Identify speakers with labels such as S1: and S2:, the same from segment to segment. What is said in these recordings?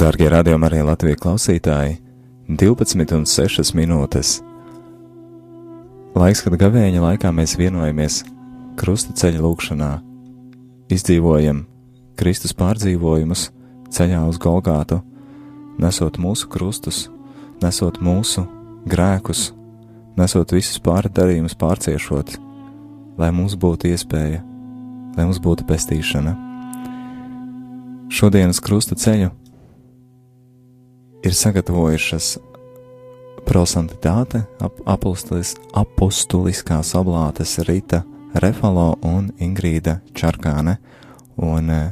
S1: Darbie radījumi arī Latvijas klausītāji, 12 un 6 minūtes. Laiks, kad gavēņa laikā mēs vienojamies krusta ceļa lūkšanā, izdzīvojam Kristus pārdzīvojumus ceļā uz Golgātu, nesot mūsu krustus, nesot mūsu grēkus, nesot visus pārdarījumus pārciešot, lai mums būtu iespēja, lai mums būtu pestīšana. Šodienas krusta ceļu ir sagatavojušas prosantitāte, ap, apostulis, apostuliskās oblātes Rita Refalo un Ingrīda Čarkāne, un eh,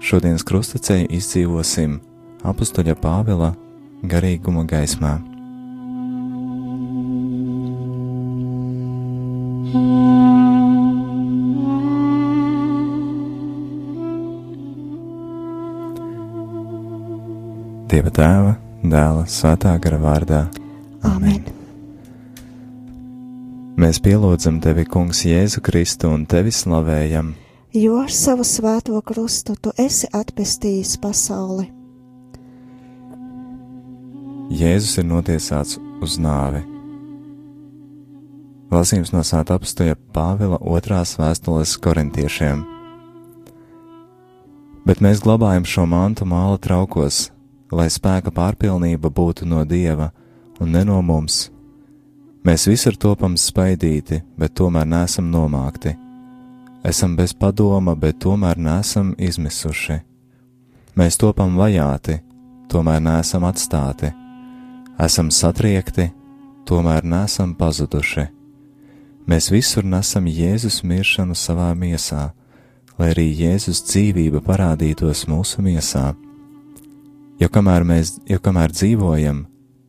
S1: šodienas krustaceļu izdzīvosim apustuļa Pāvila garīguma gaismā. Dieva tēva, dēla, svētā gara vārdā.
S2: Amen.
S1: Mēs pielūdzam tevi, Kungs, Jēzu Kristu un tevi slavējam,
S2: Jo ar savu svēto krustu tu esi atpestījis pasauli.
S1: Jēzus ir notiesāts uz nāvi. Lasījums no Svētā apstuja Pāvila otrās vēstules korintiešiem. Bet mēs glabājam šo mantu māla traukos, lai spēka pārpilnība būtu no Dieva un ne no mums. Mēs visur topam spaidīti, bet tomēr nesam nomākti. Esam bez padoma, bet tomēr nesam izmisuši. Mēs topam vajāti, tomēr nesam atstāti. Esam satriekti, tomēr nesam pazuduši. Mēs visur nesam Jēzus miršanu savā miesā, lai arī Jēzus dzīvība parādītos mūsu miesā. Jo kamēr mēs, jo kamēr dzīvojam,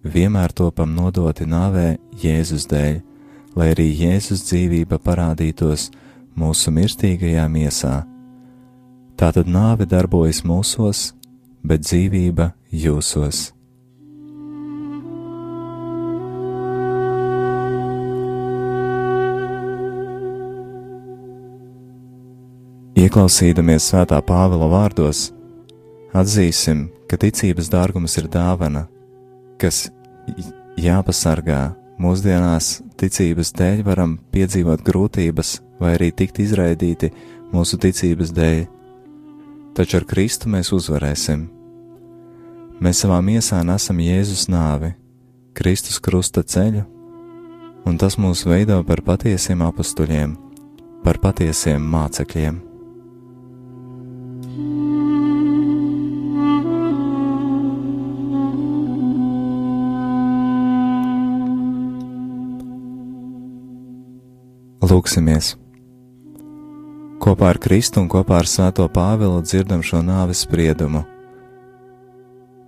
S1: vienmēr topam nodoti nāvē Jēzus dēļ, lai arī Jēzus dzīvība parādītos mūsu mirstīgajā miesā. Tātad nāve darbojas mūsos, bet dzīvība jūsos. Ieklausīdamies svētā Pāvila vārdos, atzīsim, ka ticības dārgums ir dāvana, kas jāpasargā. Mūsdienās ticības dēļ varam piedzīvot grūtības vai arī tikt izraidīti mūsu ticības dēļ, taču ar Kristu mēs uzvarēsim. Mēs savā miesā nesam Jēzus nāvi, Kristus krusta ceļu, un tas mūs veido par patiesiem apstuļiem, par patiesiem mācekļiem. Lūksimies! Kopā ar Kristu un kopā ar Svēto Pāvilu dzirdam šo nāves spriedumu.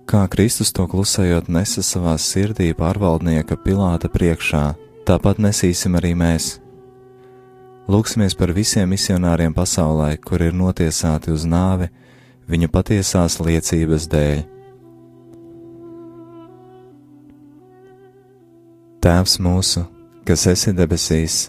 S1: Kā Kristus to klusējot nesa savā sirdī pārvaldnieka Pilāta priekšā, tāpat nesīsim arī mēs. Lūksimies par visiem misionāriem pasaulē, kur ir notiesāti uz nāvi viņu patiesās liecības dēļ. Tēvs mūsu, kas esi debesīs,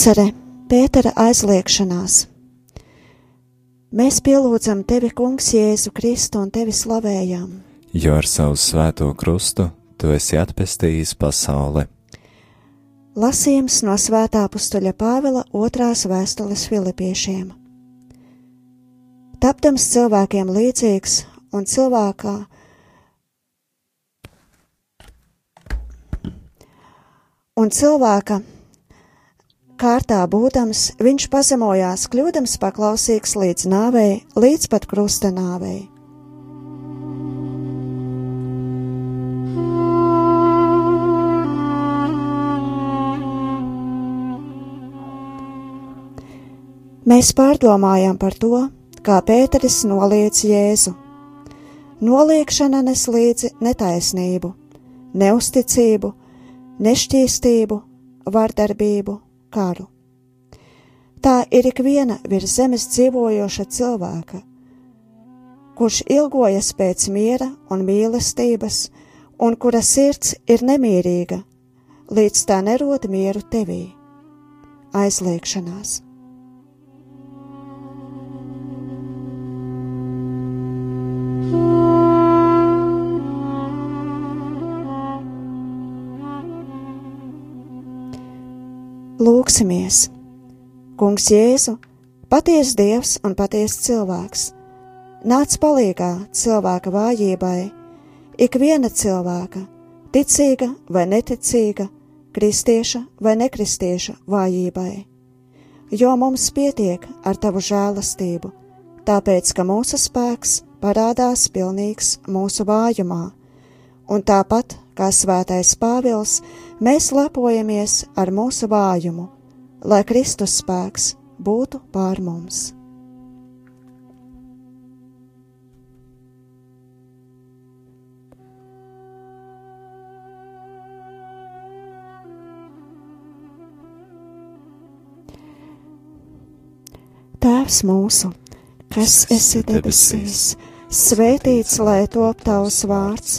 S2: Otrā apcere Pētera aizliekšanās. Mēs pielūdzam tevi, Kungs, Jēzu Kristu un tevi slavējam.
S1: Jo ar savu svēto krustu tu esi atpestījis pasauli.
S2: Lasījums no Svētā pustuļa Pāvila otrās vēstules Filipiešiem. Tapdams cilvēkiem līdzīgs un cilvēkā un cilvēka kārtā būdams, viņš pazemojās, kļūdams paklausīgs līdz nāvei, līdz pat krusta nāvei. Mēs pārdomājam par to, kā Pēteris noliedz Jēzu. Noliekšana nes līdzi netaisnību, neusticību, nešķīstību, vardarbību, karu. Tā ir ikviena virs zemes dzīvojoša cilvēka, kurš ilgojas pēc miera un mīlestības, un kura sirds ir nemierīga, līdz tā nerod mieru tevī. Aizliekšanās. Lūksimies! Kungs Jēzu, patiesa Dievs un patiesa cilvēks, nāc palīgā cilvēka vājībai, ikviena cilvēka, ticīga vai neticīga, kristieša vai nekristieša vājībai, jo mums pietiek ar tavu žēlastību, tāpēc, ka mūsu spēks parādās pilnīgs mūsu vājumā, un tāpat kā svētais Pāvils, mēs lepojamies ar mūsu vājumu, lai Kristus spēks būtu pār mums. Tēvs mūsu, kas esi debesīs, svētīts lai top tavs vārds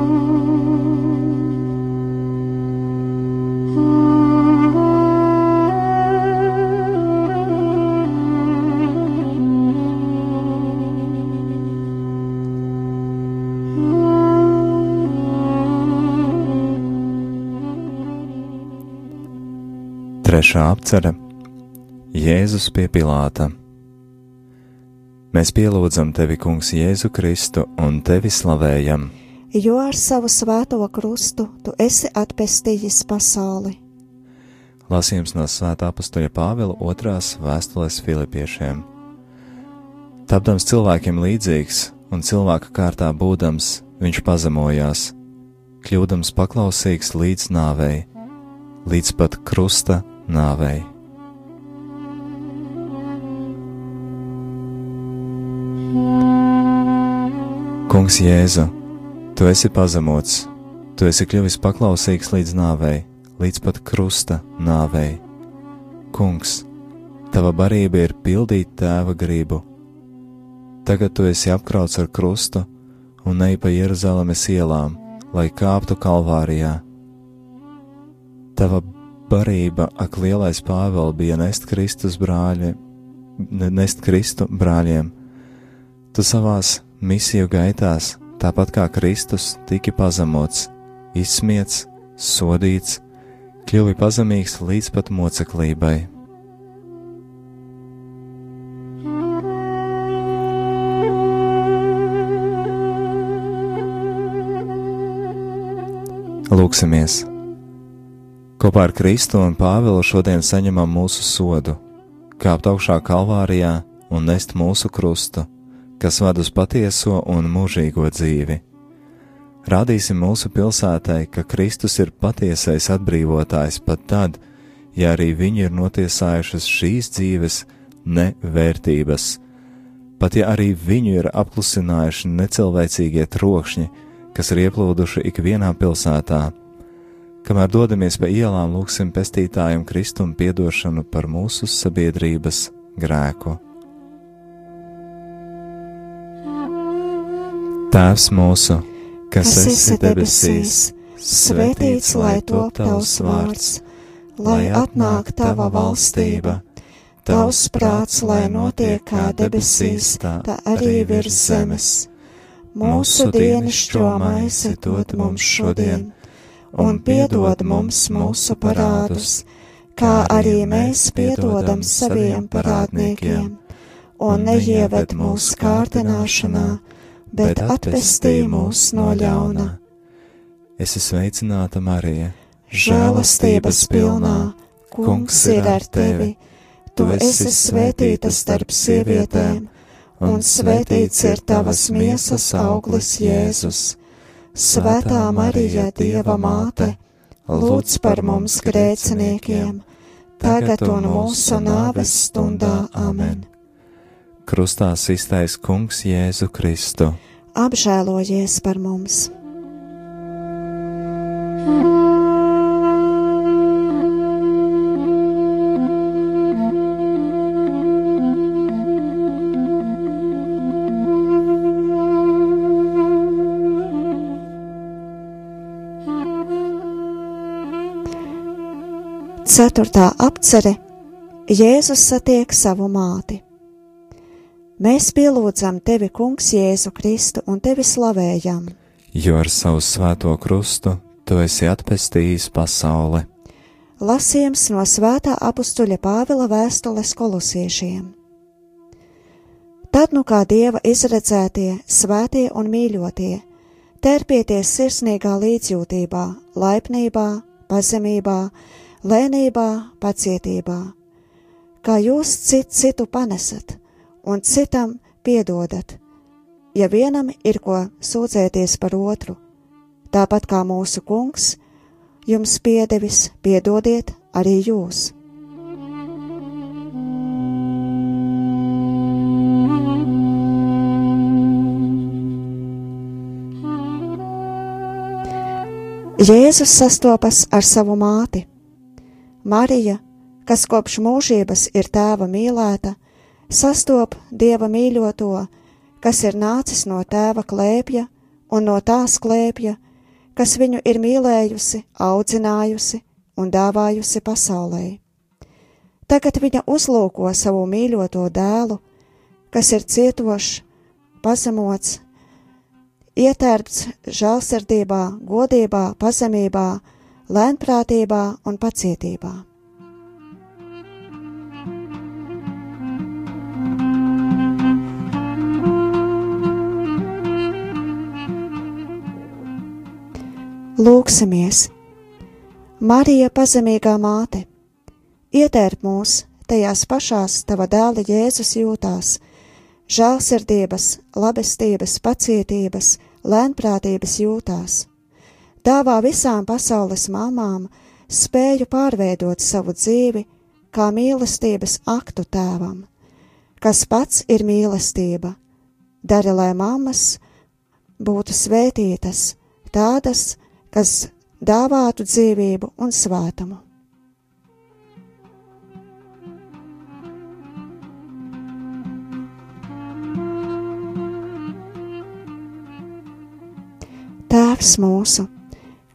S1: Trešā apcere Jēzus pie Pilāta. Mēs pielūdzam tevi, Kungs, Jēzu Kristu un tevi slavējam.
S2: Jo ar savu svēto krustu tu esi atpestījis pasauli.
S1: Lasījums no Svētā apakstoja Pāvila otrās vēstules Filipiešiem. Tapdams cilvēkiem līdzīgs un cilvēka kārtā būdams, viņš pazemojās, kļūdams paklausīgs līdz nāvei, līdz pat krusta nāvei. Kungs Jēzu, tu esi pazemots, tu esi kļuvis paklausīgs līdz nāvei, līdz pat krusta nāvei. Kungs, tava barība ir pildīt tēva gribu. Tagad tu esi apkrauts ar krustu un ej pa Jeruzalemes ielām, lai kāptu kalvārijā. Tava barība, ak, lielais Pāvils bija nest Kristus brāļi, nest Kristu brāļiem. Tu savās misiju gaitās, tāpat kā Kristus, tiki pazemots, izsmiets, sodīts, kļuvi pazemīgs līdz pat moceklībai. Lūksimies! Kopā ar Kristu un Pāvilu šodien saņemam mūsu sodu, kāpt augšā kalvārijā un nest mūsu krustu, kas ved uz patieso un mūžīgo dzīvi. Rādīsim mūsu pilsētai, ka Kristus ir patiesais atbrīvotājs pat tad, ja arī viņi ir notiesājušas šīs dzīves nevērtības, pat ja arī viņu ir apklusinājuši necilvēcīgie trokšņi, kas ir ieplūduši ikvienā pilsētā Kamēr dodamies pa ielām, lūgsim pestītājiem Kristumu piedošanu par mūsu sabiedrības grēku. Tēvs mūsu, kas, kas esi debesīs, svētīts lai top tavs vārds, lai atnāk tava valstība, tavs prāts, lai notiek kā debesīs, tā arī virs zemes. Mūsu dienascho maizi dod mums šodien un piedod mums mūsu parādus, kā arī mēs piedodam saviem parādniekiem, un neieved mūsu kārdināšanā, bet atpestī mūs no ļauna. Es esmu sveicināta Marija, žēlastības pilnā, kungs ir ar tevi, tu esi svētīta starp sievietēm, un svētīts ir tavas miesas auglis Jēzus. Svētā Marija, Dieva māte, lūdz par mums grēciniekiem, tagad un mūsu nāves stundā amen. Krustā iztais Kungs Jēzu Kristu.
S2: Apžēlojies par mums! Ceturtā apcere Jēzus satiek savu māti. Mēs pielūdzam tevi, Kungs, Jēzu Kristu un tevi slavējam.
S1: Jo ar savu svēto krustu tu esi atpestījis pasauli.
S2: Lasījums no svētā apstuļa Pāvila vēstules kolosiešiem. Tad nu kā dieva izredzētie, svētie un mīļotie, terpieties sirsnīgā līdzjūtībā, laipnībā, pazemībā, lēnībā, pacietībā, kā jūs cit citu panesat un citam piedodat, ja vienam ir ko sūdzēties par otru, tāpat kā mūsu kungs jums piedevis, piedodiet arī jūs. Jēzus sastopas ar savu māti. Marija, kas kopš mūžības ir tēva mīlēta, sastop dieva mīļoto, kas ir nācis no tēva klēpja un no tās klēpja, kas viņu ir mīlējusi, audzinājusi un dāvājusi pasaulē. Tagad viņa uzlūko savu mīļoto dēlu, kas ir cietošs, pazemots, ietērpts žēlsirdībā, godībā, pazemībā, lēnprātībā un pacietībā. Lūksimies! Marija, pazemīgā māte, ietērp mūs tajās pašās tava dēla Jēzus jūtās, žēlsirdības, labestības, pacietības, lēnprātības jūtās dāvā visām pasaules mamām spēju pārveidot savu dzīvi kā mīlestības aktu tēvam, kas pats ir mīlestība. Dari, lai mammas būtu svētītas, tādas, kas dāvātu dzīvību un svētumu. Tēvs mūsu!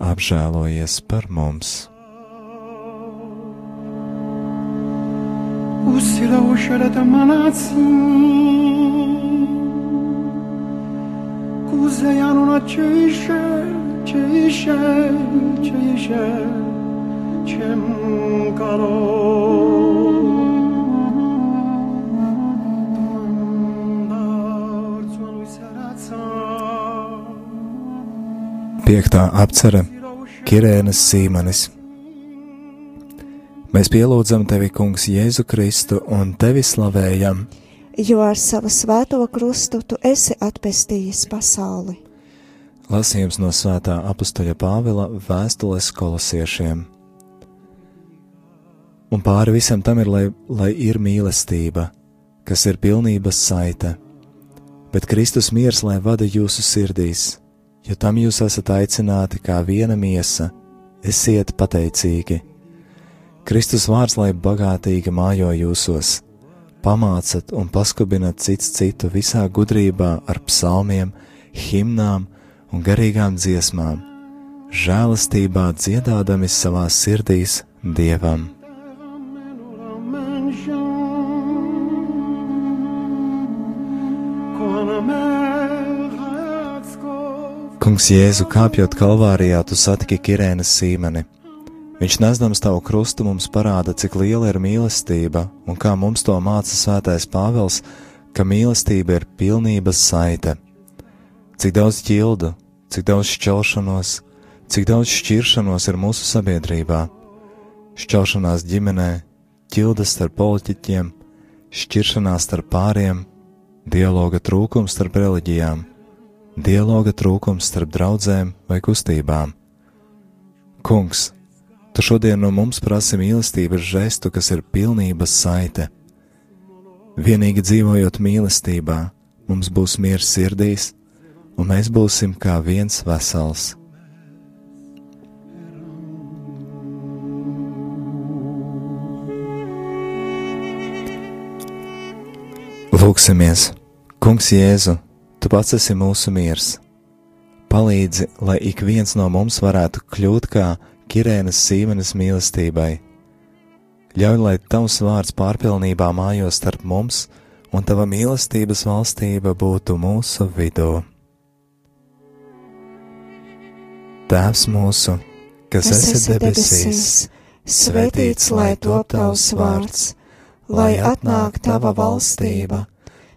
S1: apžēlojies par mums.
S3: Uzsilaušana manācīm. kuzeyanına çeyşe, çeyşe, çeyşe, çemkaro.
S1: 5. apcere Kirēnas Sīmanis. Mēs pielūdzam Tevi, Kungs, Jēzu Kristu un Tevi slavējam,
S2: jo ar savu svēto krustu Tu esi atpestījis pasauli.
S1: Lasījums no svētā apustaļa Pāvila vēstules kolosiešiem. Un pāri visam tam ir, lai, lai ir mīlestība, kas ir pilnības saite, bet Kristus miers, lai vada jūsu sirdīs jo tam jūs esat aicināti kā viena miesa, esiet pateicīgi. Kristus vārds, lai bagātīgi mājo jūsos, pamācat un paskubinat cits citu visā gudrībā ar psalmiem, himnām un garīgām dziesmām, žēlastībā dziedādami savās sirdīs Dievam. Kungs Jēzu kāpjot kalvārijā, tu satiki Kirēnas sīmeni. Viņš nesdams tavu krustu mums parāda, cik liela ir mīlestība, un kā mums to māca svētais Pāvils, ka mīlestība ir pilnības saite. Cik daudz ķildu, cik daudz šķelšanos, cik daudz šķiršanos ir mūsu sabiedrībā. Šķelšanās ģimenē, ķildas starp politiķiem, šķiršanās starp pāriem, dialoga trūkums starp reliģijām dialoga trūkums starp draudzēm vai kustībām. Kungs, tu šodien no mums prasi mīlestības žestu, kas ir pilnības saite. Vienīgi dzīvojot mīlestībā, mums būs miers sirdīs, un mēs būsim kā viens vesels. Lūksimies, Kungs Jēzu! Tu pats esi mūsu miers. Palīdzi, lai ik viens no mums varētu kļūt kā Kirēnas sīmenes mīlestībai. Ļauj, lai tavs vārds pārpilnībā mājos starp mums, un tava mīlestības valstība būtu mūsu vidū. Tēvs mūsu, kas, kas esi debesīs, svētīts lai top tavs vārds, lai atnāk tava valstība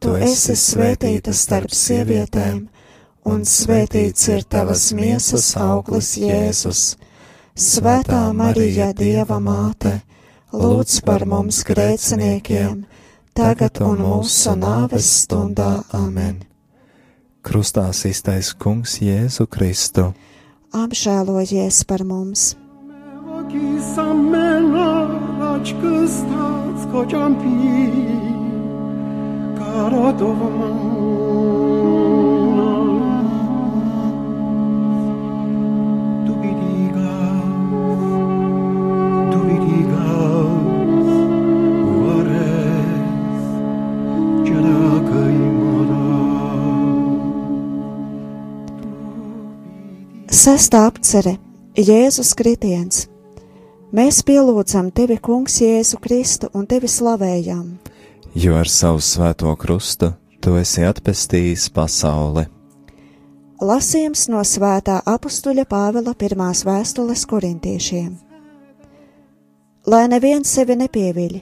S2: Tu esi svētīta starp sievietēm, un svētīts ir tavas miesas auglis Jēzus. Svētā Marija, Dieva māte, lūdz par mums grēciniekiem, tagad un mūsu nāves stundā amen.
S1: Krustā iztais Kungs Jēzu Kristu.
S2: Apžēlojies par mums!
S3: Samena, rač kıstas kocam pir
S2: Sestā apcere. Jēzus kritiens. Mēs pielūdzam tevi, Kungs, Jēzu Kristu un tevi slavējam
S1: jo ar savu svēto krustu tu esi atpestījis pasauli.
S2: Lasījums no svētā apstuļa Pāvila pirmās vēstules korintiešiem. Lai neviens sevi nepieviļ.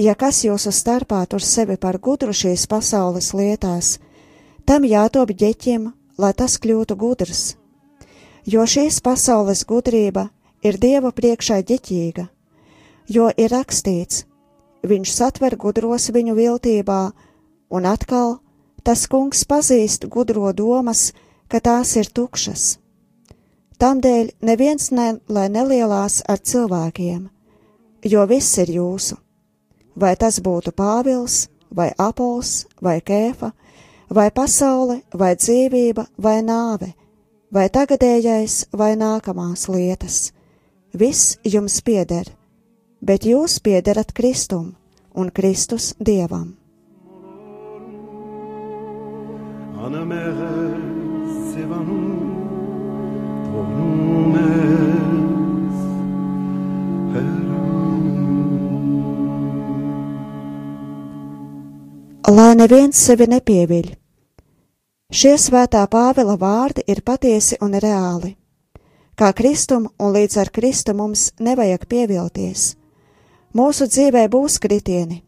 S2: Ja kas jūsu starpā tur sevi par gudru šīs pasaules lietās, tam jātop ģeķim, lai tas kļūtu gudrs. Jo šīs pasaules gudrība ir Dieva priekšā ģeķīga, jo ir rakstīts, viņš satver gudros viņu viltībā, un atkal tas kungs pazīst gudro domas, ka tās ir tukšas. Tamdēļ neviens ne, lai nelielās ar cilvēkiem, jo viss ir jūsu. Vai tas būtu Pāvils, vai Apols, vai Kēfa, vai pasaule, vai dzīvība, vai nāve, vai tagadējais, vai nākamās lietas. Viss jums pieder, bet jūs piederat Kristum un Kristus Dievam. Lai neviens sevi nepieviļ, šie svētā Pāvila vārdi ir patiesi un reāli. Kā Kristum un līdz ar Kristu mums nevajag pievilties – Mūsu dzīvē būs kritieni,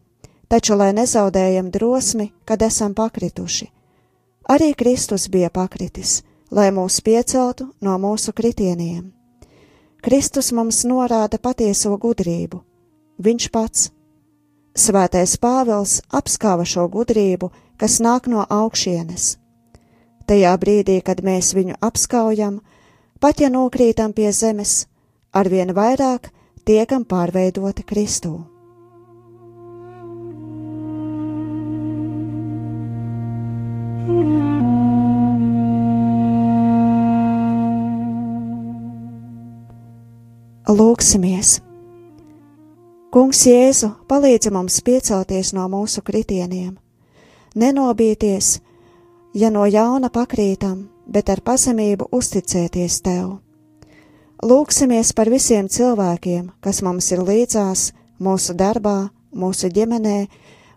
S2: taču lai nezaudējam drosmi, kad esam pakrituši. Arī Kristus bija pakritis, lai mūs pieceltu no mūsu kritieniem. Kristus mums norāda patieso gudrību. Viņš pats. Svētais Pāvils apskāva šo gudrību, kas nāk no augšienes. Tajā brīdī, kad mēs viņu apskaujam, pat ja nokrītam pie zemes, arvien vairāk tiekam pārveidoti Kristū. Lūksimies! Kungs Jēzu palīdzi mums piecelties no mūsu kritieniem, nenobīties, ja no jauna pakrītam, bet ar pazemību uzticēties Tev. Lūksimies par visiem cilvēkiem, kas mums ir līdzās, mūsu darbā, mūsu ģimenē,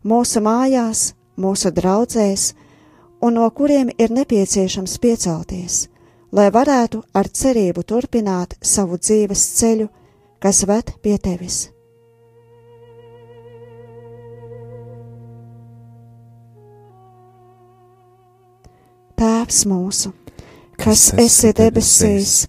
S2: mūsu mājās, mūsu draudzēs, un no kuriem ir nepieciešams piecelties, lai varētu ar cerību turpināt savu dzīves ceļu, kas ved pie Tevis. Tēvs mūsu, kas esi debesīs,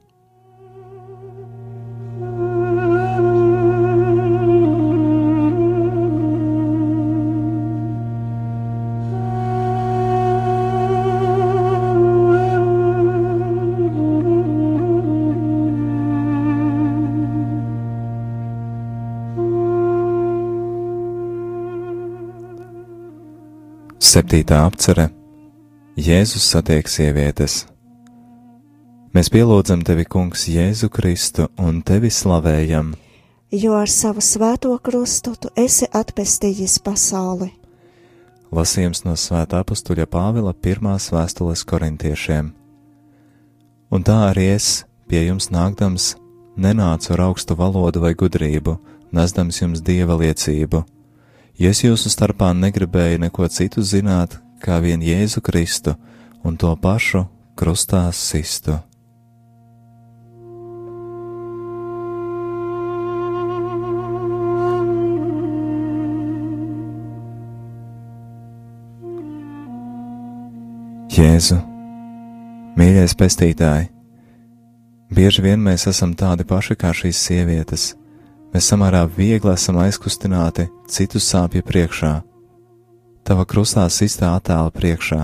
S1: Septītā apcere Jēzus satiek sievietes. Mēs pielūdzam tevi, Kungs, Jēzu Kristu un tevi slavējam.
S2: Jo ar savu svēto krustu tu esi atpestījis pasauli.
S1: Lasījums no Svētā apstuļa Pāvila pirmās vēstules korintiešiem. Un tā arī es, pie jums nākdams, nenācu ar augstu valodu vai gudrību, nesdams jums dieva liecību. Ja es jūsu starpā negribēju neko citu zināt, kā vien Jēzu Kristu un to pašu krustā sistu. Jēzu, mīļais pestītāji, bieži vien mēs esam tādi paši kā šīs sievietes. Mēs samērā viegli esam aizkustināti citu sāpju priekšā, tava krustā sistā attēla priekšā,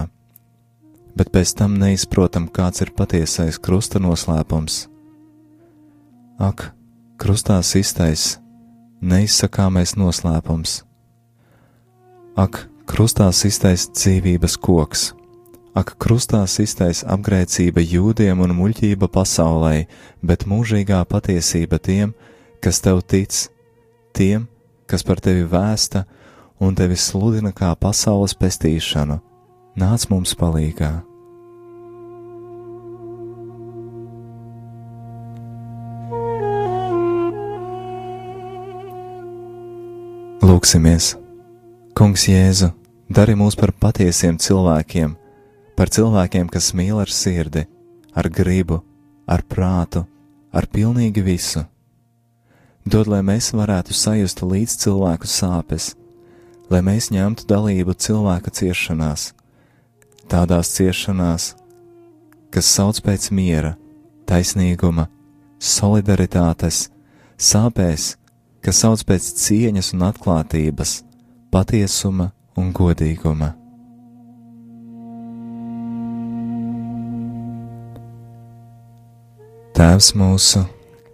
S1: bet pēc tam neizprotam, kāds ir patiesais krusta noslēpums. Ak, krustā sistais, neizsakāmais noslēpums! Ak, krustā sistais dzīvības koks! Ak, krustā sistais apgrēcība jūdiem un muļķība pasaulē, bet mūžīgā patiesība tiem, kas tev tic, tiem, kas par tevi vēsta un tevi sludina kā pasaules pestīšanu, nāc mums palīgā. Lūksimies! Kungs Jēzu, dari mūs par patiesiem cilvēkiem, par cilvēkiem, kas mīl ar sirdi, ar gribu, ar prātu, ar pilnīgi visu. Dod, lai mēs varētu sajust līdz cilvēku sāpes, lai mēs ņemtu dalību cilvēka ciešanās, tādās ciešanās, kas sauc pēc miera, taisnīguma, solidaritātes, sāpēs, kas sauc pēc cieņas un atklātības, patiesuma un godīguma. Tēvs mūsu,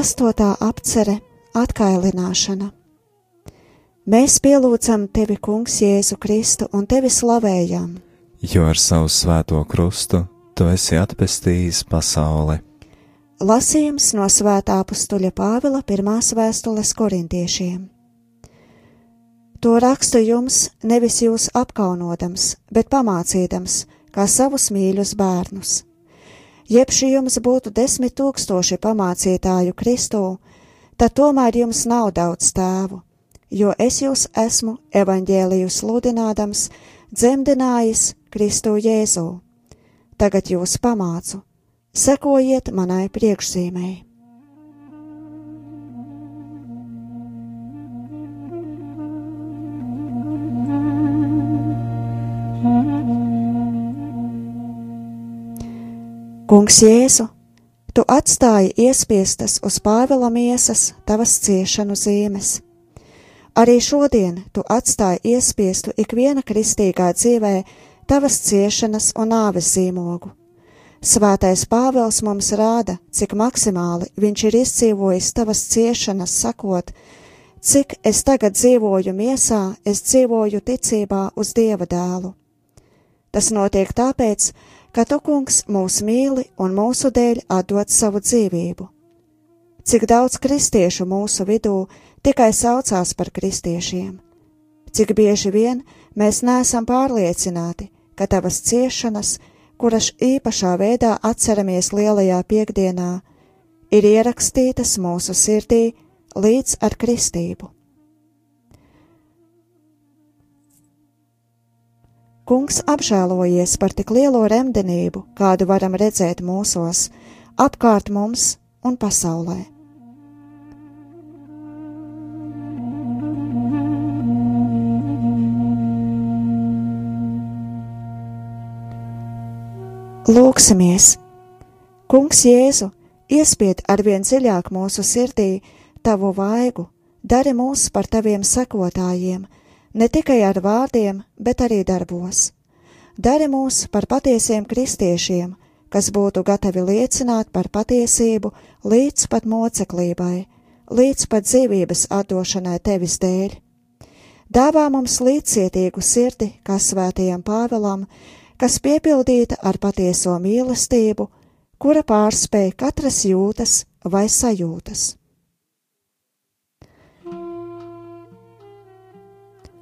S2: Astotā apcere - atkailināšana. Mēs pielūdzam tevi, Kungs, Jēzu Kristu un tevi slavējam,
S1: jo ar savu svēto krustu tu esi atpestījis pasauli.
S2: Lasījums no Svētā pustuļa Pāvila pirmās vēstules korintiešiem. To rakstu jums nevis jūs apkaunodams, bet pamācīdams, kā savus mīļus bērnus jeb šī jums būtu desmit tūkstoši pamācītāju Kristū, tad tomēr jums nav daudz tēvu, jo es jūs esmu evaņģēliju sludinādams, dzemdinājis Kristu Jēzū. Tagad jūs pamācu, sekojiet manai priekšzīmēji. Kungs Jēzu, tu atstāji iespiestas uz Pāvila miesas tavas ciešanu zīmes. Arī šodien tu atstāji iespiestu ikviena kristīgā dzīvē tavas ciešanas un nāves zīmogu. Svētais Pāvils mums rāda, cik maksimāli viņš ir izdzīvojis tavas ciešanas, sakot, cik es tagad dzīvoju miesā, es dzīvoju ticībā uz Dieva dēlu. Tas notiek tāpēc, ka tu, kungs, mūs mīli un mūsu dēļ atdod savu dzīvību. Cik daudz kristiešu mūsu vidū tikai saucās par kristiešiem, cik bieži vien mēs neesam pārliecināti, ka tavas ciešanas, kuras īpašā veidā atceramies lielajā piekdienā, ir ierakstītas mūsu sirdī līdz ar kristību. Kungs apžēlojies par tik lielo remdenību, kādu varam redzēt mūsos, apkārt mums un pasaulē. Lūksimies! Kungs Jēzu, iespied arvien dziļāk mūsu sirdī tavu vaigu, dari mūs par taviem sekotājiem! Ne tikai ar vārdiem, bet arī darbos. Dari mūs par patiesiem kristiešiem, kas būtu gatavi liecināt par patiesību līdz pat moceklībai, līdz pat dzīvības atdošanai tevis dēļ. Dāvā mums līdzcietīgu sirdi, kā svētajam Pāvelam, kas piepildīta ar patieso mīlestību, kura pārspēj katras jūtas vai sajūtas.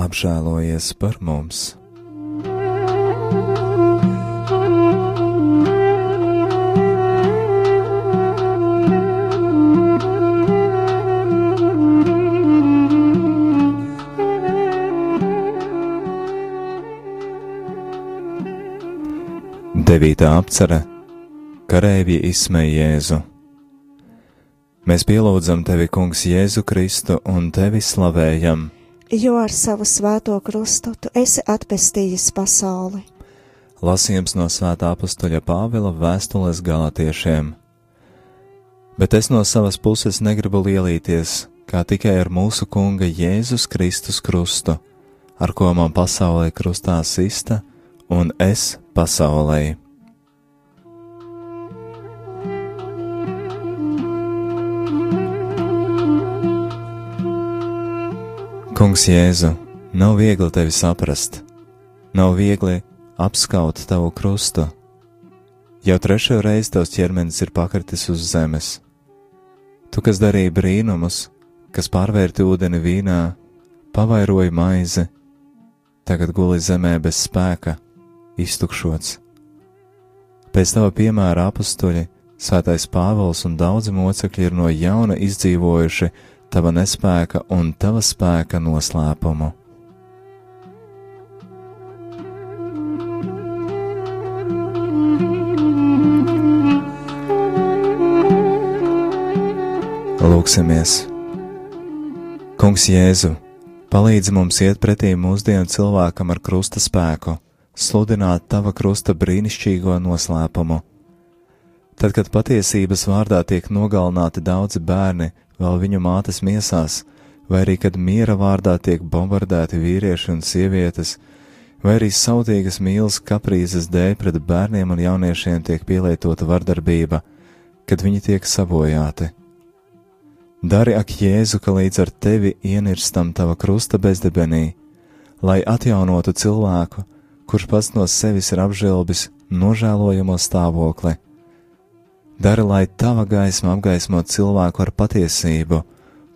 S1: Apžēlojies par mums! Devītā apcere - Karēvji izsmēja Jēzu. Mēs pielūdzam tevi, Kungs, Jēzu Kristu un tevi slavējam,
S2: jo ar savu svēto krustu tu esi atpestījis pasauli.
S1: Lasījums no Svētā apstuļa Pāvila vēstules galatiešiem. Bet es no savas puses negribu lielīties, kā tikai ar mūsu Kunga Jēzus Kristus krustu, ar ko man pasaulē krustā sista, un es pasaulē. Kungs Jēzu, nav viegli tevi saprast, nav viegli apskaut tavu krustu. Jau trešo reizi tavs ķermenis ir pakritis uz zemes. Tu, kas darīji brīnumus, kas pārvērti ūdeni vīnā, pavairoji maizi, tagad guli zemē bez spēka, iztukšots. Pēc tava piemēra apstuļi, Svētais Pāvils un daudzi mocekļi ir no jauna izdzīvojuši tava nespēka un tava spēka noslēpumu. Lūksimies! Kungs Jēzu, palīdzi mums iet pretī mūsdienu cilvēkam ar krusta spēku, sludināt tava krusta brīnišķīgo noslēpumu. Tad, kad patiesības vārdā tiek nogalināti daudzi bērni vēl viņu mātes miesās, vai arī kad miera vārdā tiek bombardēti vīrieši un sievietes, vai arī sautīgas mīlas kaprīzes dēļ pret bērniem un jauniešiem tiek pielietota vardarbība, kad viņi tiek sabojāti. Dari ak Jēzu, ka līdz ar tevi ienirstam tava krusta bezdebenī, lai atjaunotu cilvēku, kurš pats no sevis ir apžēlbis nožēlojamo stāvokli Dari, lai tava gaisma apgaismo cilvēku ar patiesību,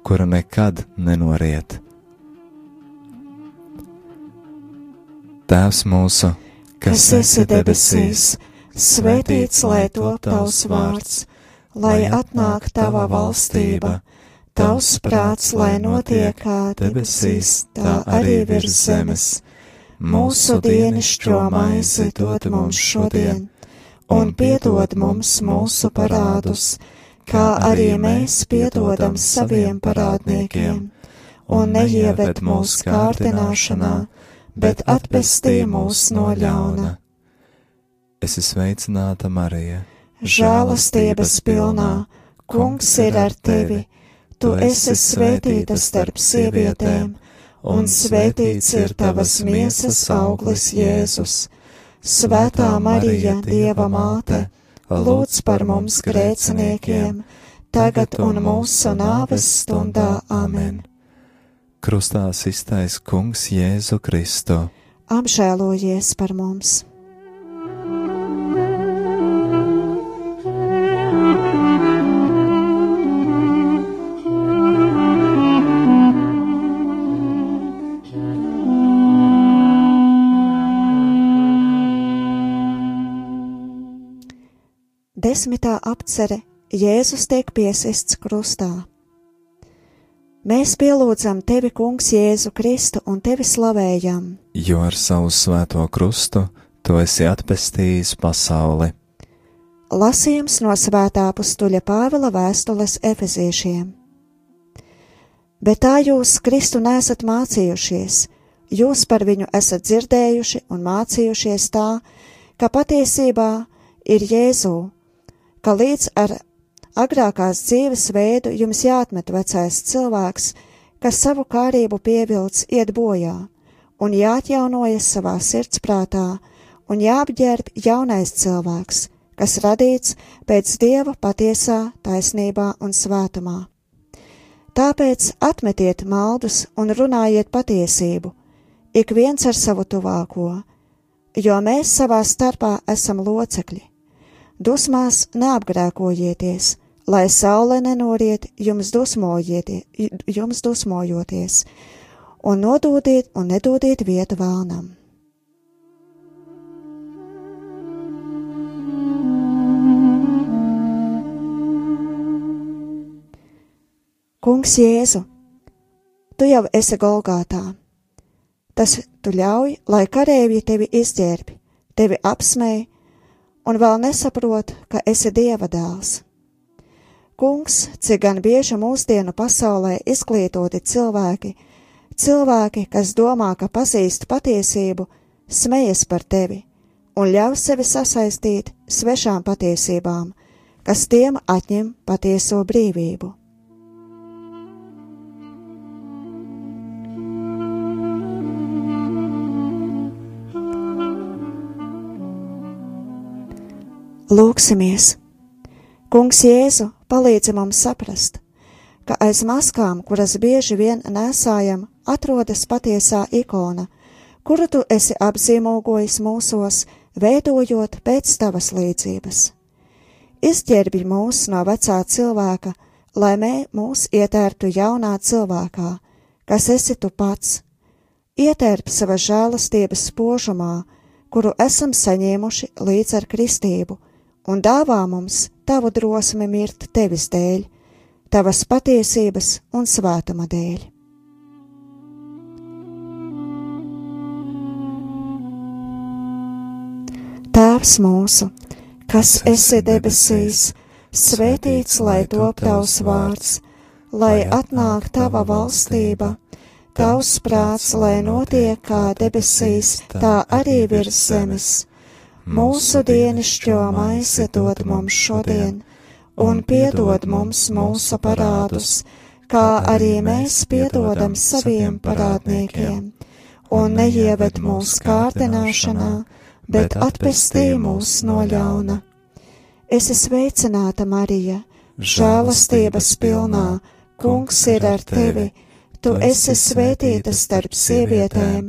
S1: kura nekad nenoriet. Tēvs mūsu,
S2: kas esi debesīs, svētīts lai top tavs vārds, lai atnāk tava valstība, tavs prāts, lai notiek kā debesīs, tā arī virs zemes. Mūsu dienišķo maizi dod mums šodien un piedod mums mūsu parādus, kā arī mēs piedodam saviem parādniekiem, un neieved mūsu kārdināšanā, bet atpestī mūs no ļauna.
S1: Es esmu sveicināta Marija,
S2: žēlastības pilnā, kungs ir ar tevi, tu esi svētīta starp sievietēm, un svētīts ir tavas miesas auglis Jēzus. Svētā Marija, Dieva māte, lūdz par mums grēciniekiem, tagad un mūsu nāves stundā amen.
S1: Krustā iztais Kungs Jēzu Kristu.
S2: Apžēlojies par mums! Desmitā apcere Jēzus tiek piesists krustā. Mēs pielūdzam tevi, Kungs, Jēzu Kristu un tevi slavējam,
S1: Jo ar savu svēto krustu tu esi atpestījis pasauli.
S2: Lasījums no svētā pustuļa Pāvila vēstules efeziešiem. Bet tā jūs Kristu nesat mācījušies, jūs par viņu esat dzirdējuši un mācījušies tā, ka patiesībā ir Jēzū, ka līdz ar agrākās dzīves veidu jums jāatmet vecais cilvēks, kas savu kārību pievilc iet bojā, un jāatjaunojas savā sirdsprātā, un jāapģērb jaunais cilvēks, kas radīts pēc Dieva patiesā taisnībā un svētumā. Tāpēc atmetiet maldus un runājiet patiesību, ik viens ar savu tuvāko, jo mēs savā starpā esam locekļi. Dusmās neapgrēkojieties, lai saule nenoriet jums, jums dusmojoties, un nododiet un nedodiet vietu vēlnam. Kungs Jēzu, tu jau esi Golgātā. Tas tu ļauj, lai karēji tevi izģērbi, tevi apsmēj, un vēl nesaprot, ka esi Dieva dēls. Kungs, cik gan bieži mūsdienu pasaulē izglītoti cilvēki, cilvēki, kas domā, ka pazīst patiesību, smejas par tevi un ļauj sevi sasaistīt svešām patiesībām, kas tiem atņem patieso brīvību. Lūksimies! Kungs Jēzu palīdzi mums saprast, ka aiz maskām, kuras bieži vien nesājam, atrodas patiesā ikona, kuru tu esi apzīmogojis mūsos, veidojot pēc tavas līdzības. Izģērbi mūs no vecā cilvēka, lai mē mūs ietērtu jaunā cilvēkā, kas esi tu pats. Ietērp sava žēlastības spožumā, kuru esam saņēmuši līdz ar kristību, un dāvā mums tavu drosmi mirt tevis dēļ, tavas patiesības un svētuma dēļ. Tēvs mūsu, kas esi debesīs, svētīts lai top tavs vārds, lai atnāk tava valstība, tavs prāts, lai notiek kā debesīs, tā arī virs zemes Mūsu dienascho maizi dod mums šodien, un piedod mums mūsu parādus, kā arī mēs piedodam saviem parādniekiem, un neieved mūsu kārdināšanā, bet atpestī mūs no ļauna. Es esmu sveicināta, Marija, žēlastības pilnā, Kungs ir ar tevi, tu esi svētīta starp sievietēm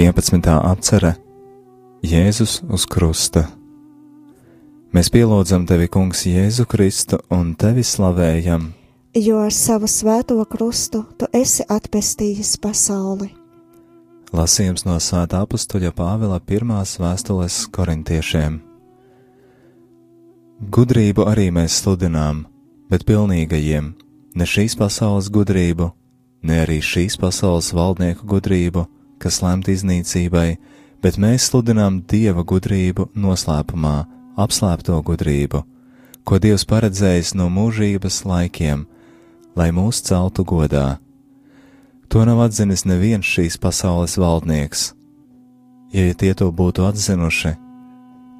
S1: 11. apcere Jēzus uz krusta. Mēs pielūdzam tevi, Kungs, Jēzu Kristu un tevi slavējam,
S2: jo ar savu svēto krustu tu esi atpestījis pasauli.
S1: Lasījums no Svētā apstuļa Pāvila pirmās vēstules korintiešiem. Gudrību arī mēs sludinām, bet pilnīgajiem, ne šīs pasaules gudrību, ne arī šīs pasaules valdnieku gudrību, kas lemt iznīcībai, bet mēs sludinām Dieva gudrību noslēpumā, apslēpto gudrību, ko Dievs paredzējis no mūžības laikiem, lai mūs celtu godā. To nav atzinis neviens šīs pasaules valdnieks. Ja tie to būtu atzinuši,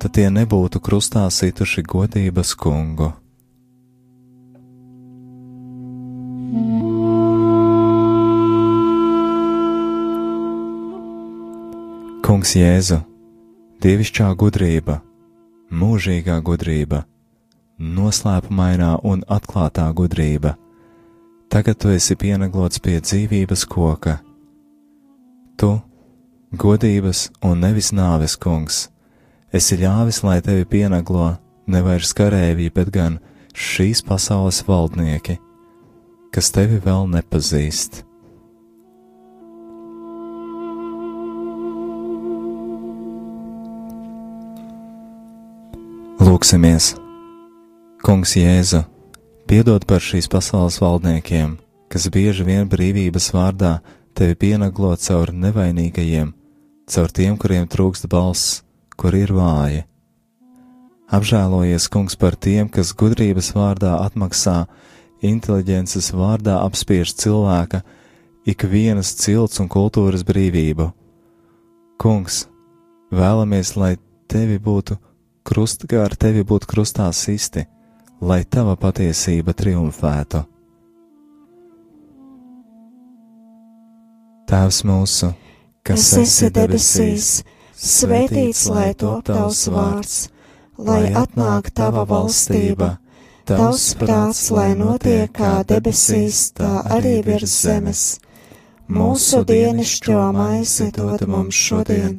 S1: tad tie nebūtu krustā situši godības kungu. Kungs Jēzu, dievišķā gudrība, mūžīgā gudrība, noslēpumainā un atklātā gudrība, tagad tu esi pienaglots pie dzīvības koka. Tu, godības un nevis nāves kungs, esi ļāvis, lai tevi pienaglo nevairs karēvji, bet gan šīs pasaules valdnieki, kas tevi vēl nepazīst. Lūksimies! Kungs Jēzu, piedod par šīs pasaules valdniekiem, kas bieži vien brīvības vārdā tevi pienaglo caur nevainīgajiem, caur tiem, kuriem trūkst balss, kur ir vāji. Apžēlojies, kungs, par tiem, kas gudrības vārdā atmaksā, inteliģences vārdā apspiež cilvēka ikvienas cilts un kultūras brīvību. Kungs, vēlamies, lai tevi būtu krust, kā ar tevi būt krustā sisti, lai tava patiesība triumfētu. Tēvs mūsu, kas esi debesīs, svētīts lai top tavs vārds, lai atnāk tava valstība, tavs prāts, lai notiek kā debesīs, tā arī virs zemes. Mūsu dienascho maizi dod mums šodien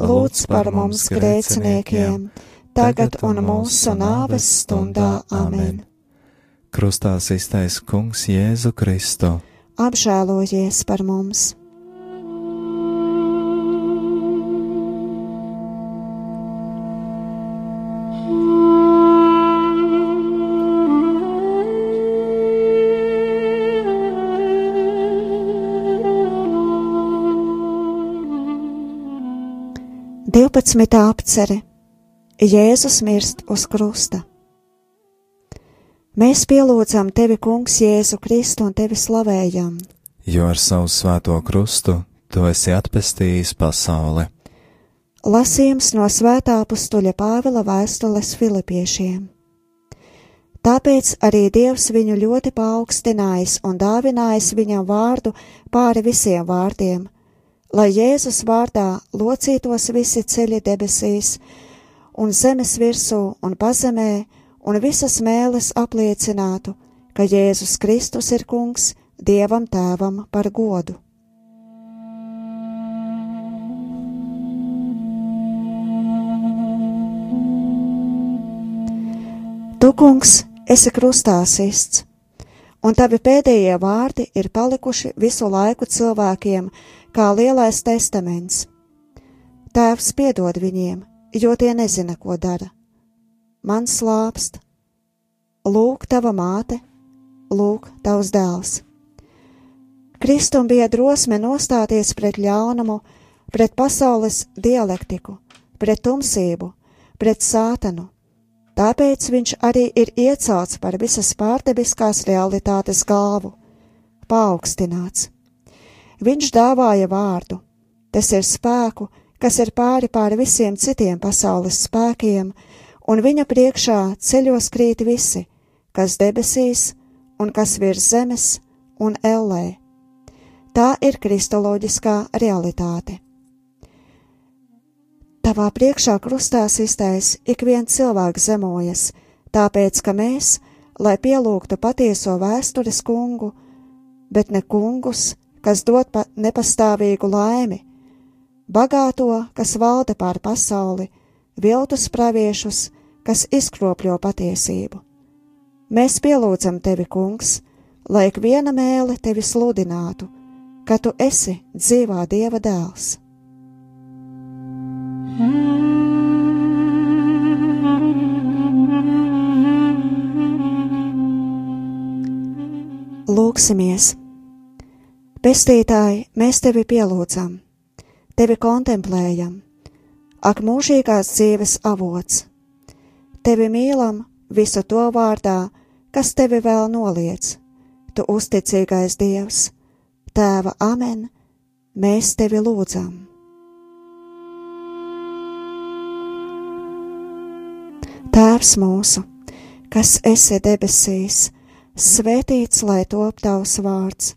S1: lūdz par mums grēciniekiem, tagad un mūsu nāves stundā amen. Krustā iztais Kungs Jēzu Kristu.
S2: Apžēlojies par mums! 12. apcere Jēzus mirst uz krusta. Mēs pielūdzam tevi, Kungs, Jēzu Kristu un tevi slavējam.
S1: Jo ar savu svēto krustu tu esi atpestījis pasauli.
S2: Lasījums no svētā pustuļa Pāvila vēstules Filipiešiem. Tāpēc arī Dievs viņu ļoti paaugstinājis un dāvinājis viņam vārdu pāri visiem vārdiem lai Jēzus vārdā locītos visi ceļi debesīs, un zemes virsū un pazemē, un visas mēles apliecinātu, ka Jēzus Kristus ir kungs Dievam Tēvam par godu. Tu, kungs, esi krustā sists, un tavi pēdējie vārdi ir palikuši visu laiku cilvēkiem, kā lielais testaments. Tēvs piedod viņiem, jo tie nezina, ko dara. Man slāpst, lūk, tava māte, lūk, tavs dēls. Kristum bija drosme nostāties pret ļaunumu, pret pasaules dialektiku, pret tumsību, pret sātanu. Tāpēc viņš arī ir iecelts par visas pārdebiskās realitātes galvu, paaugstināts. Viņš dāvāja vārdu. Tas ir spēku, kas ir pāri pāri visiem citiem pasaules spēkiem, un viņa priekšā ceļos krīt visi, kas debesīs un kas virs zemes un ellē. Tā ir kristoloģiskā realitāte. Tavā priekšā krustā sistais ik viens cilvēks zemojas, tāpēc, ka mēs, lai pielūgtu patieso vēstures kungu, bet ne kungus, kas dod pa nepastāvīgu laimi, bagāto, kas valda pār pasauli, viltus praviešus, kas izkropļo patiesību. Mēs pielūdzam tevi, kungs, lai ik viena mēle tevi sludinātu, ka tu esi dzīvā dieva dēls. Lūksimies! Pestītāji, mēs tevi pielūdzam, tevi kontemplējam, ak, mūžīgās dzīves avots! Tevi mīlam visu to vārdā, kas tevi vēl noliec, tu uzticīgais Dievs, Tēva amen, mēs tevi lūdzam. Tēvs mūsu, kas esi debesīs, svētīts lai top tavs vārds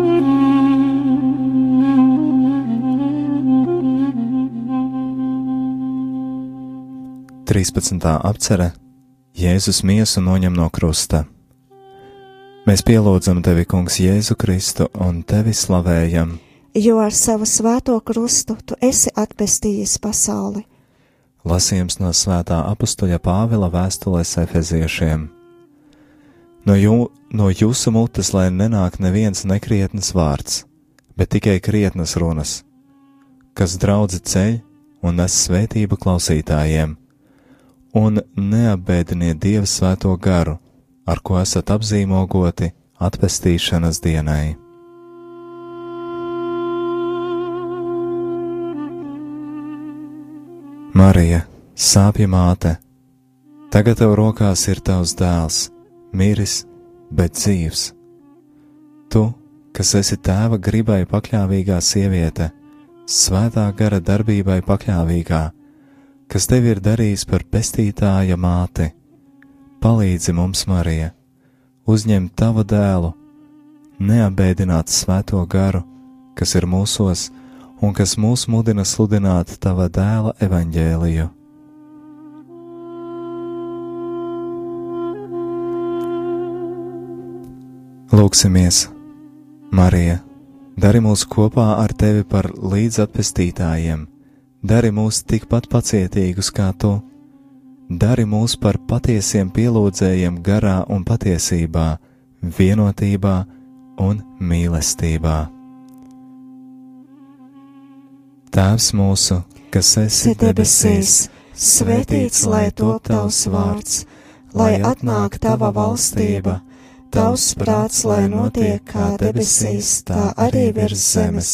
S1: 13. apcere Jēzus miesu noņem no krusta. Mēs pielūdzam tevi, Kungs, Jēzu Kristu un tevi slavējam,
S2: jo ar savu svēto krustu tu esi atpestījis pasauli.
S1: Lasījums no svētā apustuļa Pāvila vēstulēs Efeziešiem. No, jū, no jūsu mutes lai nenāk neviens nekrietnes vārds, bet tikai krietnas runas, kas draudzi ceļ un nes svētību klausītājiem un neapbēdiniet Dieva svēto garu, ar ko esat apzīmogoti atpestīšanas dienai. Marija, sāpja māte, tagad tev rokās ir tavs dēls, miris, bet dzīvs. Tu, kas esi tēva gribai pakļāvīgā sieviete, svētā gara darbībai pakļāvīgā, kas tevi ir darījis par pestītāja māti. Palīdzi mums, Marija, uzņemt tavu dēlu, neabēdināt svēto garu, kas ir mūsos un kas mūs mudina sludināt tava dēla evaņģēliju. Lūksimies, Marija, dari mūs kopā ar tevi par līdzatpestītājiem dari mūs tikpat pacietīgus kā tu, dari mūs par patiesiem pielūdzējiem garā un patiesībā, vienotībā un mīlestībā. Tēvs mūsu, kas esi debesīs, svētīts lai top tavs vārds, lai atnāk tava valstība, tavs prāts, lai notiek kā debesīs, tā arī virs zemes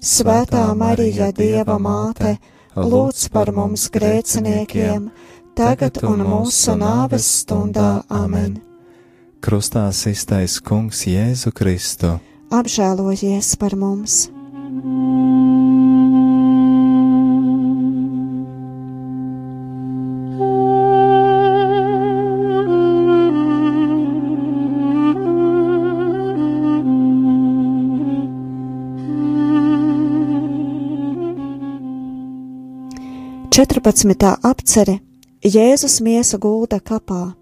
S2: Svētā Marija, Dieva māte, lūdz par mums grēciniekiem, tagad un mūsu nāves stundā amen.
S1: Krustā iztais Kungs Jēzu Kristu.
S2: Apžēlojies par mums! 14. apcere Jēzus miesa gulda kapā.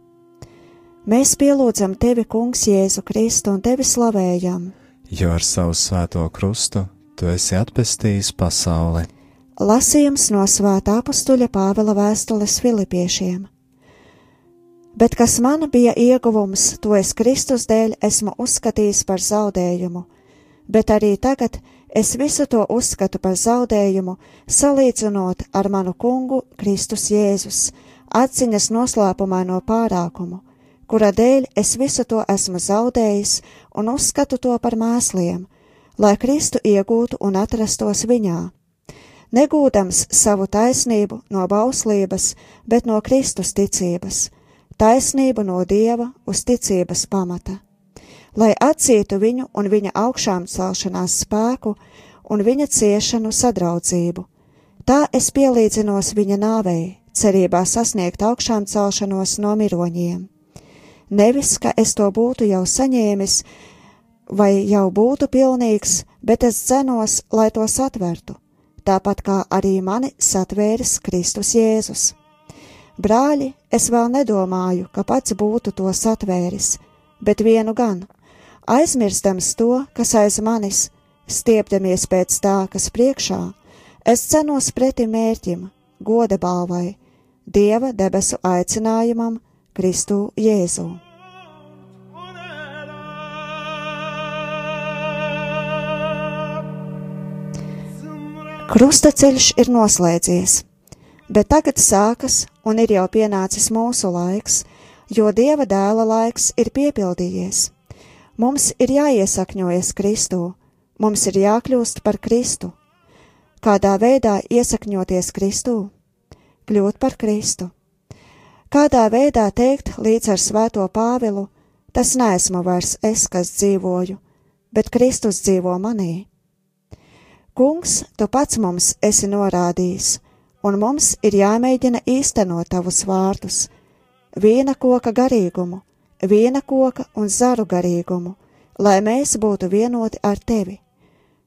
S2: Mēs pielūdzam tevi, Kungs, Jēzu Kristu un tevi slavējam,
S1: jo ar savu svēto krustu tu esi atpestījis pasauli.
S2: Lasījums no Svētā apstuļa Pāvila vēstules Filipiešiem. Bet kas man bija ieguvums, to es Kristus dēļ esmu uzskatījis par zaudējumu, bet arī tagad es visu to uzskatu par zaudējumu, salīdzinot ar manu kungu Kristus Jēzus, atziņas noslēpumā no pārākumu, kura dēļ es visu to esmu zaudējis un uzskatu to par mēsliem, lai Kristu iegūtu un atrastos viņā. Negūdams savu taisnību no bauslības, bet no Kristus ticības, taisnību no Dieva uz ticības pamata, lai atcītu viņu un viņa augšām celšanās spēku un viņa ciešanu sadraudzību. Tā es pielīdzinos viņa nāvei, cerībā sasniegt augšām celšanos no miroņiem. Nevis, ka es to būtu jau saņēmis, vai jau būtu pilnīgs, bet es cenos, lai to satvertu, tāpat kā arī mani satvēris Kristus Jēzus. Brāļi, es vēl nedomāju, ka pats būtu to satvēris, bet vienu gan, aizmirstams to, kas aiz manis, stiepdamies pēc tā, kas priekšā, es cenos pretī mērķim, goda balvai, Dieva debesu aicinājumam, Kristu Jēzu. Krustaceļš ir noslēdzies, bet tagad sākas un ir jau pienācis mūsu laiks, jo Dieva dēla laiks ir piepildījies. Mums ir jāiesakņojas Kristū, mums ir jākļūst par Kristu. Kādā veidā iesakņoties Kristū? Kļūt par Kristu. Kādā veidā teikt līdz ar svēto Pāvilu, tas neesmu vairs es, kas dzīvoju, bet Kristus dzīvo manī. Kungs, tu pats mums esi norādījis, un mums ir jāmēģina īstenot tavus vārdus - viena koka garīgumu, viena koka un zaru garīgumu, lai mēs būtu vienoti ar tevi.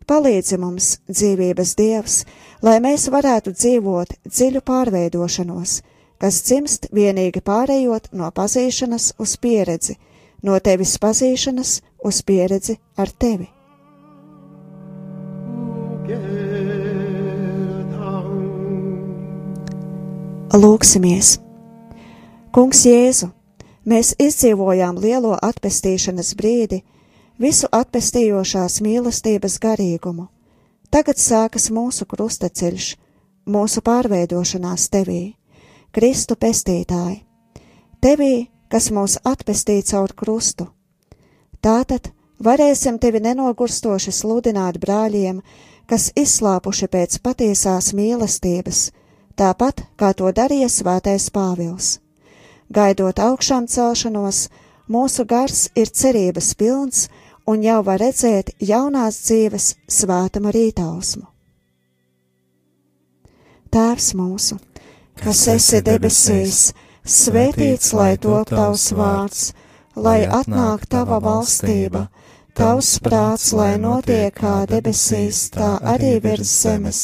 S2: Palīdzi mums, dzīvības Dievs, lai mēs varētu dzīvot dziļu pārveidošanos, kas dzimst vienīgi pārējot no pazīšanas uz pieredzi, no tevis pazīšanas uz pieredzi ar tevi. Lūksimies! Kungs Jēzu, mēs izdzīvojām lielo atpestīšanas brīdi, visu atpestījošās mīlestības garīgumu. Tagad sākas mūsu krustaceļš, mūsu pārveidošanās tevī, Kristu pestītāji, tevī, kas mūs atpestīja caur krustu. Tātad varēsim tevi nenogurstoši sludināt brāļiem, kas izslāpuši pēc patiesās mīlestības, tāpat kā to darīja Svētais Pāvils. Gaidot augšām celšanos, mūsu gars ir cerības pilns un jau var redzēt jaunās dzīves svētuma rītausmu. Tēvs mūsu, kas esi debesīs, svētīts lai top tavs vārds, lai atnāk tava valstība, tavs prāts, lai notiek kā debesīs, tā arī virs zemes.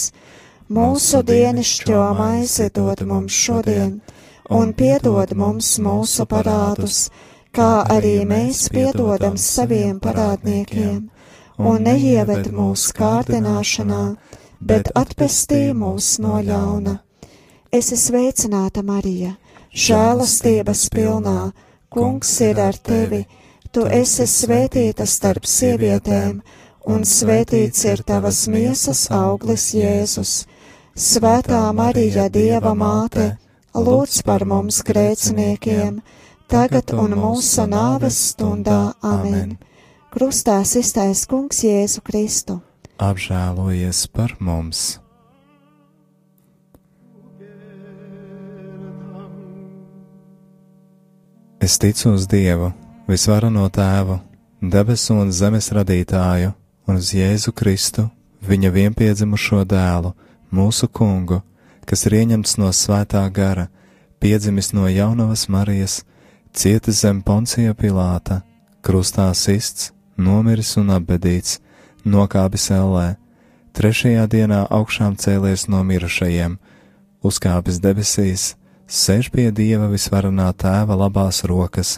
S2: Mūsu dienascho maizi dod mums šodien, un piedod mums mūsu parādus, kā arī mēs piedodam saviem parādniekiem, un neieved mūsu kārdināšanā, bet atpestī mūs no ļauna. Es esmu sveicināta, Marija, žēlastības pilnā, kungs ir ar tevi, tu esi svētīta starp sievietēm, un svētīts ir tavas miesas auglis Jēzus. Svētā Marija, Dieva māte, lūdz par mums grēciniekiem, tagad un mūsu nāves stundā amen. Krustā iztais kungs Jēzu Kristu.
S1: Apžēlojies par mums! Es ticu uz Dievu, visvarano tēvu, debesu un zemes radītāju, un uz Jēzu Kristu, viņa vienpiedzimušo dēlu mūsu kungu, kas ir ieņemts no svētā gara, piedzimis no jaunavas Marijas, cietis zem poncija Pilāta, krustā sists, nomiris un apbedīts, nokāpis ellē, trešajā dienā augšām cēlies no mirušajiem, uzkāpis debesīs, sēž pie Dieva visvarenā tēva labās rokas,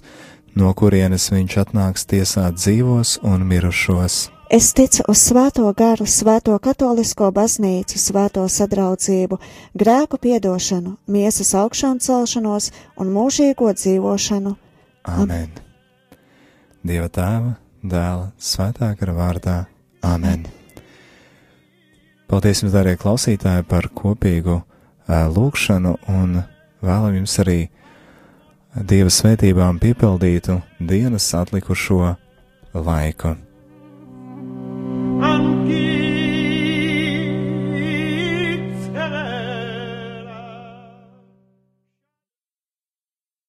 S1: no kurienes viņš atnāks tiesāt dzīvos un mirušos.
S2: Es ticu uz svēto garu, svēto katolisko baznīcu, svēto sadraudzību, grēku piedošanu, miesas augšām celšanos un mūžīgo dzīvošanu.
S1: Amen. Dieva tēva, dēla, svētā gara vārdā. Amen. Paldies jums, darbie klausītāji, par kopīgu ā, lūgšanu un vēlam jums arī Dieva svētībām piepildītu dienas atlikušo laiku.
S3: and